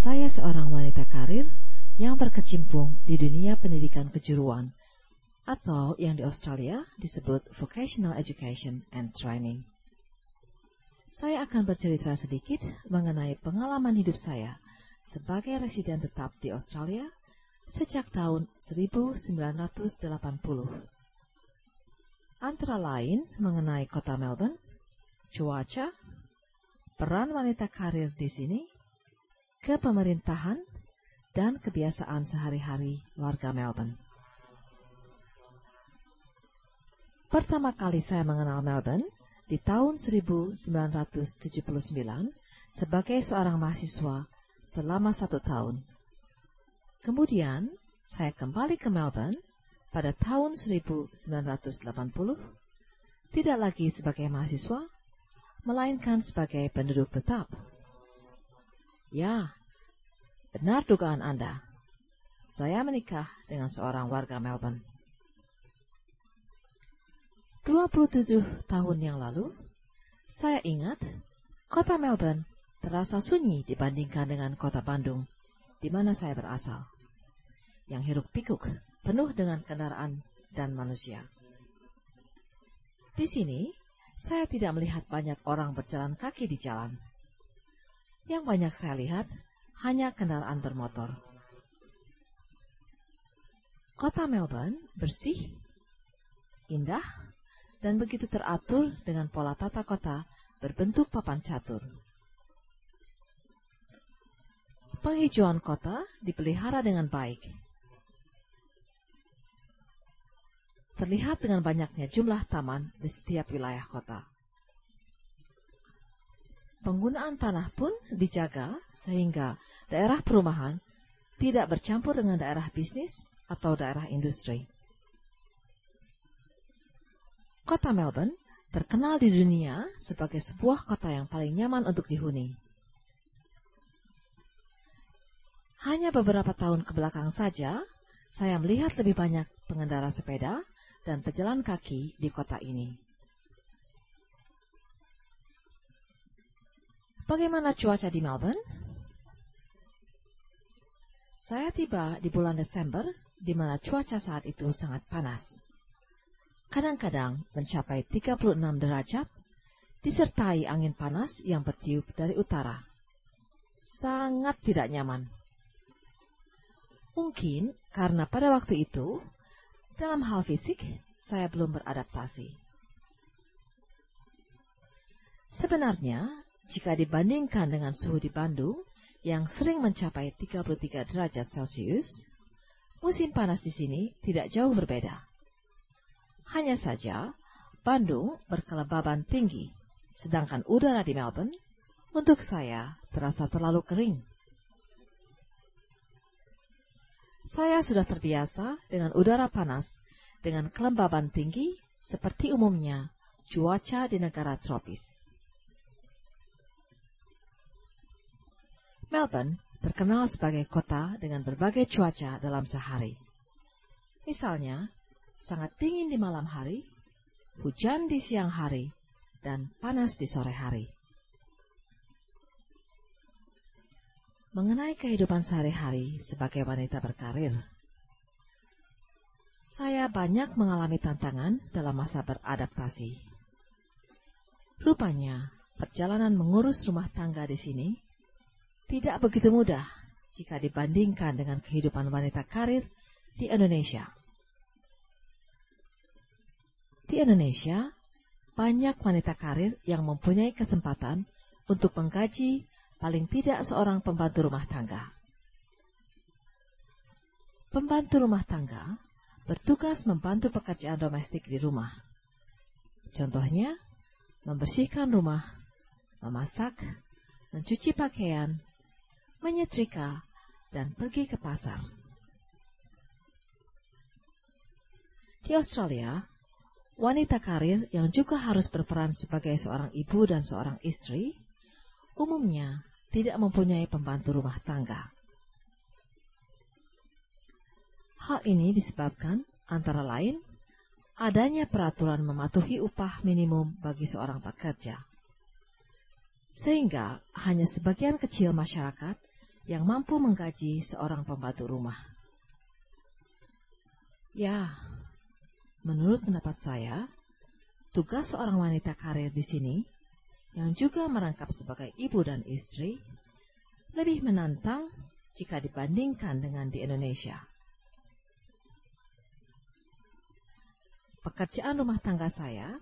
Saya seorang wanita karir yang berkecimpung di dunia pendidikan kejuruan atau yang di Australia disebut Vocational Education and Training. Saya akan bercerita sedikit mengenai pengalaman hidup saya sebagai residen tetap di Australia sejak tahun 1980. Antara lain mengenai kota Melbourne, cuaca, peran wanita karir di sini, kepemerintahan, dan kebiasaan sehari-hari warga Melbourne. Pertama kali saya mengenal Melbourne di tahun 1979 sebagai seorang mahasiswa selama satu tahun. Kemudian saya kembali ke Melbourne pada tahun 1980, tidak lagi sebagai mahasiswa, melainkan sebagai penduduk tetap. Ya, benar dugaan Anda. Saya menikah dengan seorang warga Melbourne. 27 tahun yang lalu, saya ingat kota Melbourne terasa sunyi dibandingkan dengan kota Bandung, di mana saya berasal. Yang hiruk pikuk penuh dengan kendaraan dan manusia. Di sini, saya tidak melihat banyak orang berjalan kaki di jalan. Yang banyak saya lihat hanya kendaraan bermotor. Kota Melbourne bersih, indah, dan begitu teratur dengan pola tata kota berbentuk papan catur. Penghijauan kota dipelihara dengan baik terlihat dengan banyaknya jumlah taman di setiap wilayah kota. Penggunaan tanah pun dijaga sehingga daerah perumahan tidak bercampur dengan daerah bisnis atau daerah industri. Kota Melbourne terkenal di dunia sebagai sebuah kota yang paling nyaman untuk dihuni. Hanya beberapa tahun ke belakang saja, saya melihat lebih banyak pengendara sepeda dan pejalan kaki di kota ini. Bagaimana cuaca di Melbourne? Saya tiba di bulan Desember, di mana cuaca saat itu sangat panas. Kadang-kadang mencapai 36 derajat, disertai angin panas yang bertiup dari utara. Sangat tidak nyaman. Mungkin karena pada waktu itu dalam hal fisik, saya belum beradaptasi. Sebenarnya, jika dibandingkan dengan suhu di Bandung yang sering mencapai 33 derajat Celcius, musim panas di sini tidak jauh berbeda. Hanya saja, Bandung berkelebaban tinggi, sedangkan udara di Melbourne untuk saya terasa terlalu kering. Saya sudah terbiasa dengan udara panas, dengan kelembaban tinggi, seperti umumnya cuaca di negara tropis. Melbourne terkenal sebagai kota dengan berbagai cuaca dalam sehari. Misalnya, sangat dingin di malam hari, hujan di siang hari, dan panas di sore hari. mengenai kehidupan sehari-hari sebagai wanita berkarir. Saya banyak mengalami tantangan dalam masa beradaptasi. Rupanya, perjalanan mengurus rumah tangga di sini tidak begitu mudah jika dibandingkan dengan kehidupan wanita karir di Indonesia. Di Indonesia, banyak wanita karir yang mempunyai kesempatan untuk menggaji paling tidak seorang pembantu rumah tangga. Pembantu rumah tangga bertugas membantu pekerjaan domestik di rumah. Contohnya, membersihkan rumah, memasak, mencuci pakaian, menyetrika, dan pergi ke pasar. Di Australia, wanita karir yang juga harus berperan sebagai seorang ibu dan seorang istri, umumnya tidak mempunyai pembantu rumah tangga. Hal ini disebabkan antara lain adanya peraturan mematuhi upah minimum bagi seorang pekerja. Sehingga hanya sebagian kecil masyarakat yang mampu menggaji seorang pembantu rumah. Ya, menurut pendapat saya, tugas seorang wanita karir di sini, yang juga merangkap sebagai ibu dan istri, lebih menantang jika dibandingkan dengan di Indonesia. Pekerjaan rumah tangga saya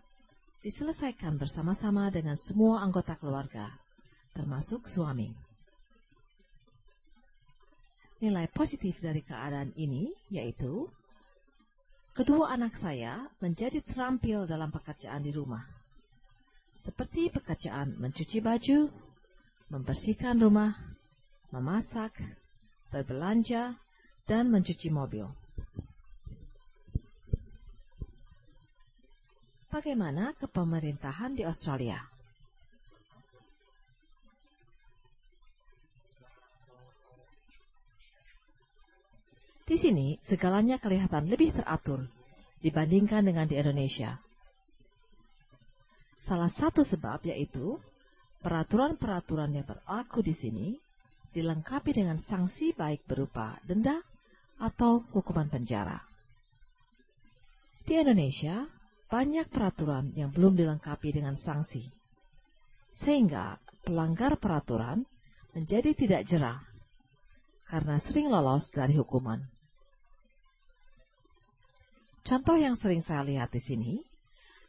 diselesaikan bersama-sama dengan semua anggota keluarga, termasuk suami. Nilai positif dari keadaan ini yaitu kedua anak saya menjadi terampil dalam pekerjaan di rumah, seperti pekerjaan mencuci baju, membersihkan rumah, memasak, berbelanja, dan mencuci mobil. Bagaimana kepemerintahan di Australia? Di sini segalanya kelihatan lebih teratur dibandingkan dengan di Indonesia. Salah satu sebab yaitu peraturan-peraturan yang berlaku di sini dilengkapi dengan sanksi baik berupa denda atau hukuman penjara. Di Indonesia, banyak peraturan yang belum dilengkapi dengan sanksi, sehingga pelanggar peraturan menjadi tidak jerah karena sering lolos dari hukuman. Contoh yang sering saya lihat di sini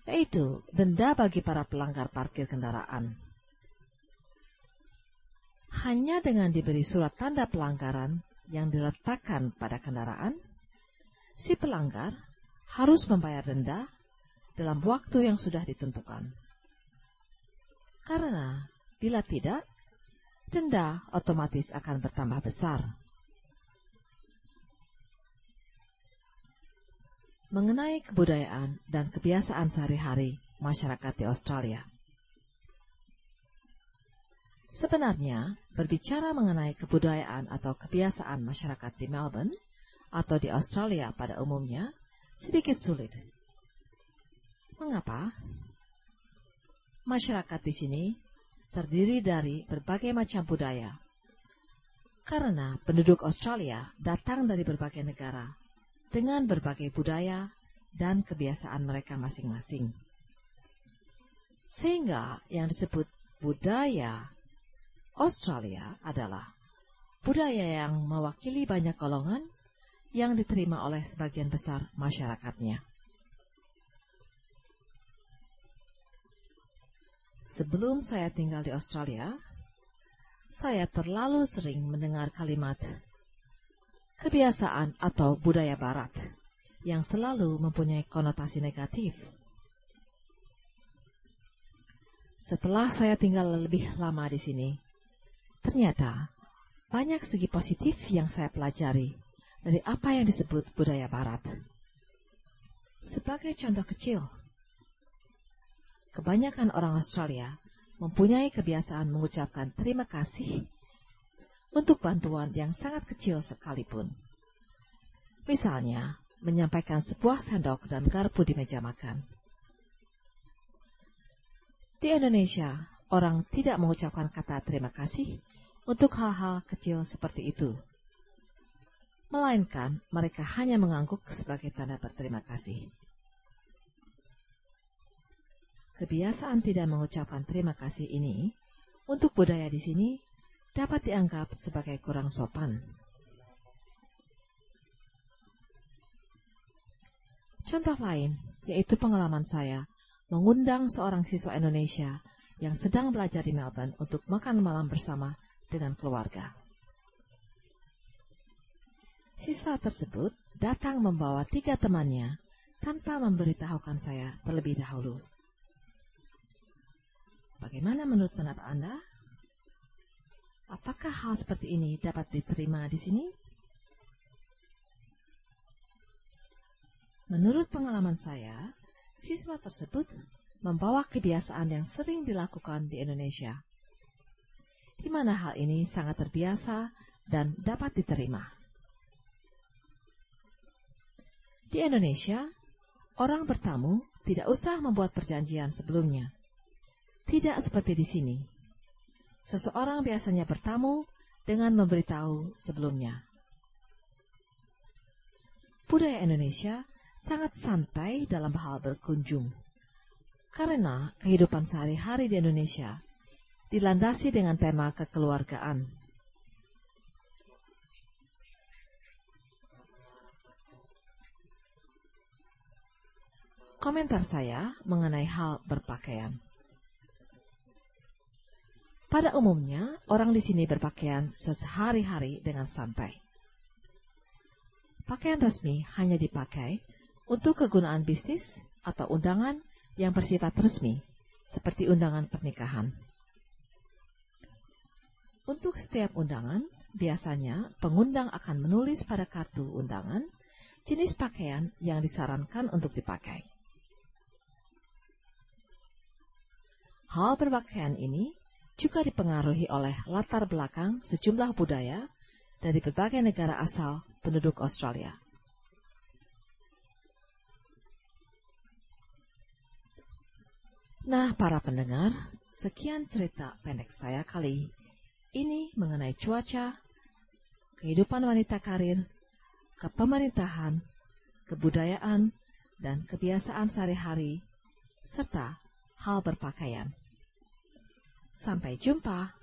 yaitu denda bagi para pelanggar parkir kendaraan. Hanya dengan diberi surat tanda pelanggaran yang diletakkan pada kendaraan, si pelanggar harus membayar denda dalam waktu yang sudah ditentukan. Karena bila tidak, denda otomatis akan bertambah besar. Mengenai kebudayaan dan kebiasaan sehari-hari masyarakat di Australia. Sebenarnya, berbicara mengenai kebudayaan atau kebiasaan masyarakat di Melbourne atau di Australia pada umumnya sedikit sulit Mengapa? Masyarakat di sini terdiri dari berbagai macam budaya. Karena penduduk Australia datang dari berbagai negara dengan berbagai budaya dan kebiasaan mereka masing-masing. Sehingga yang disebut budaya Australia adalah budaya yang mewakili banyak golongan yang diterima oleh sebagian besar masyarakatnya. Sebelum saya tinggal di Australia, saya terlalu sering mendengar kalimat kebiasaan atau budaya barat yang selalu mempunyai konotasi negatif. Setelah saya tinggal lebih lama di sini, ternyata banyak segi positif yang saya pelajari dari apa yang disebut budaya barat. Sebagai contoh kecil, kebanyakan orang Australia mempunyai kebiasaan mengucapkan terima kasih untuk bantuan yang sangat kecil sekalipun. Misalnya, menyampaikan sebuah sendok dan garpu di meja makan. Di Indonesia, orang tidak mengucapkan kata terima kasih untuk hal-hal kecil seperti itu. Melainkan mereka hanya mengangguk sebagai tanda berterima kasih. Kebiasaan tidak mengucapkan terima kasih ini untuk budaya di sini dapat dianggap sebagai kurang sopan. Contoh lain yaitu pengalaman saya mengundang seorang siswa Indonesia yang sedang belajar di Melbourne untuk makan malam bersama dengan keluarga. Siswa tersebut datang membawa tiga temannya tanpa memberitahukan saya terlebih dahulu. Bagaimana menurut pendapat Anda? Apakah hal seperti ini dapat diterima di sini? Menurut pengalaman saya, siswa tersebut membawa kebiasaan yang sering dilakukan di Indonesia, di mana hal ini sangat terbiasa dan dapat diterima. Di Indonesia, orang bertamu tidak usah membuat perjanjian sebelumnya. Tidak seperti di sini. Seseorang biasanya bertamu dengan memberitahu sebelumnya. Budaya Indonesia sangat santai dalam hal berkunjung. Karena kehidupan sehari-hari di Indonesia dilandasi dengan tema kekeluargaan. Komentar saya mengenai hal berpakaian. Pada umumnya, orang di sini berpakaian sehari-hari dengan santai. Pakaian resmi hanya dipakai untuk kegunaan bisnis atau undangan yang bersifat resmi, seperti undangan pernikahan. Untuk setiap undangan, biasanya pengundang akan menulis pada kartu undangan jenis pakaian yang disarankan untuk dipakai. Hal berpakaian ini juga dipengaruhi oleh latar belakang sejumlah budaya dari berbagai negara asal penduduk Australia. Nah, para pendengar, sekian cerita pendek saya kali ini mengenai cuaca, kehidupan wanita karir, kepemerintahan, kebudayaan, dan kebiasaan sehari-hari, serta hal berpakaian. Sampai jumpa.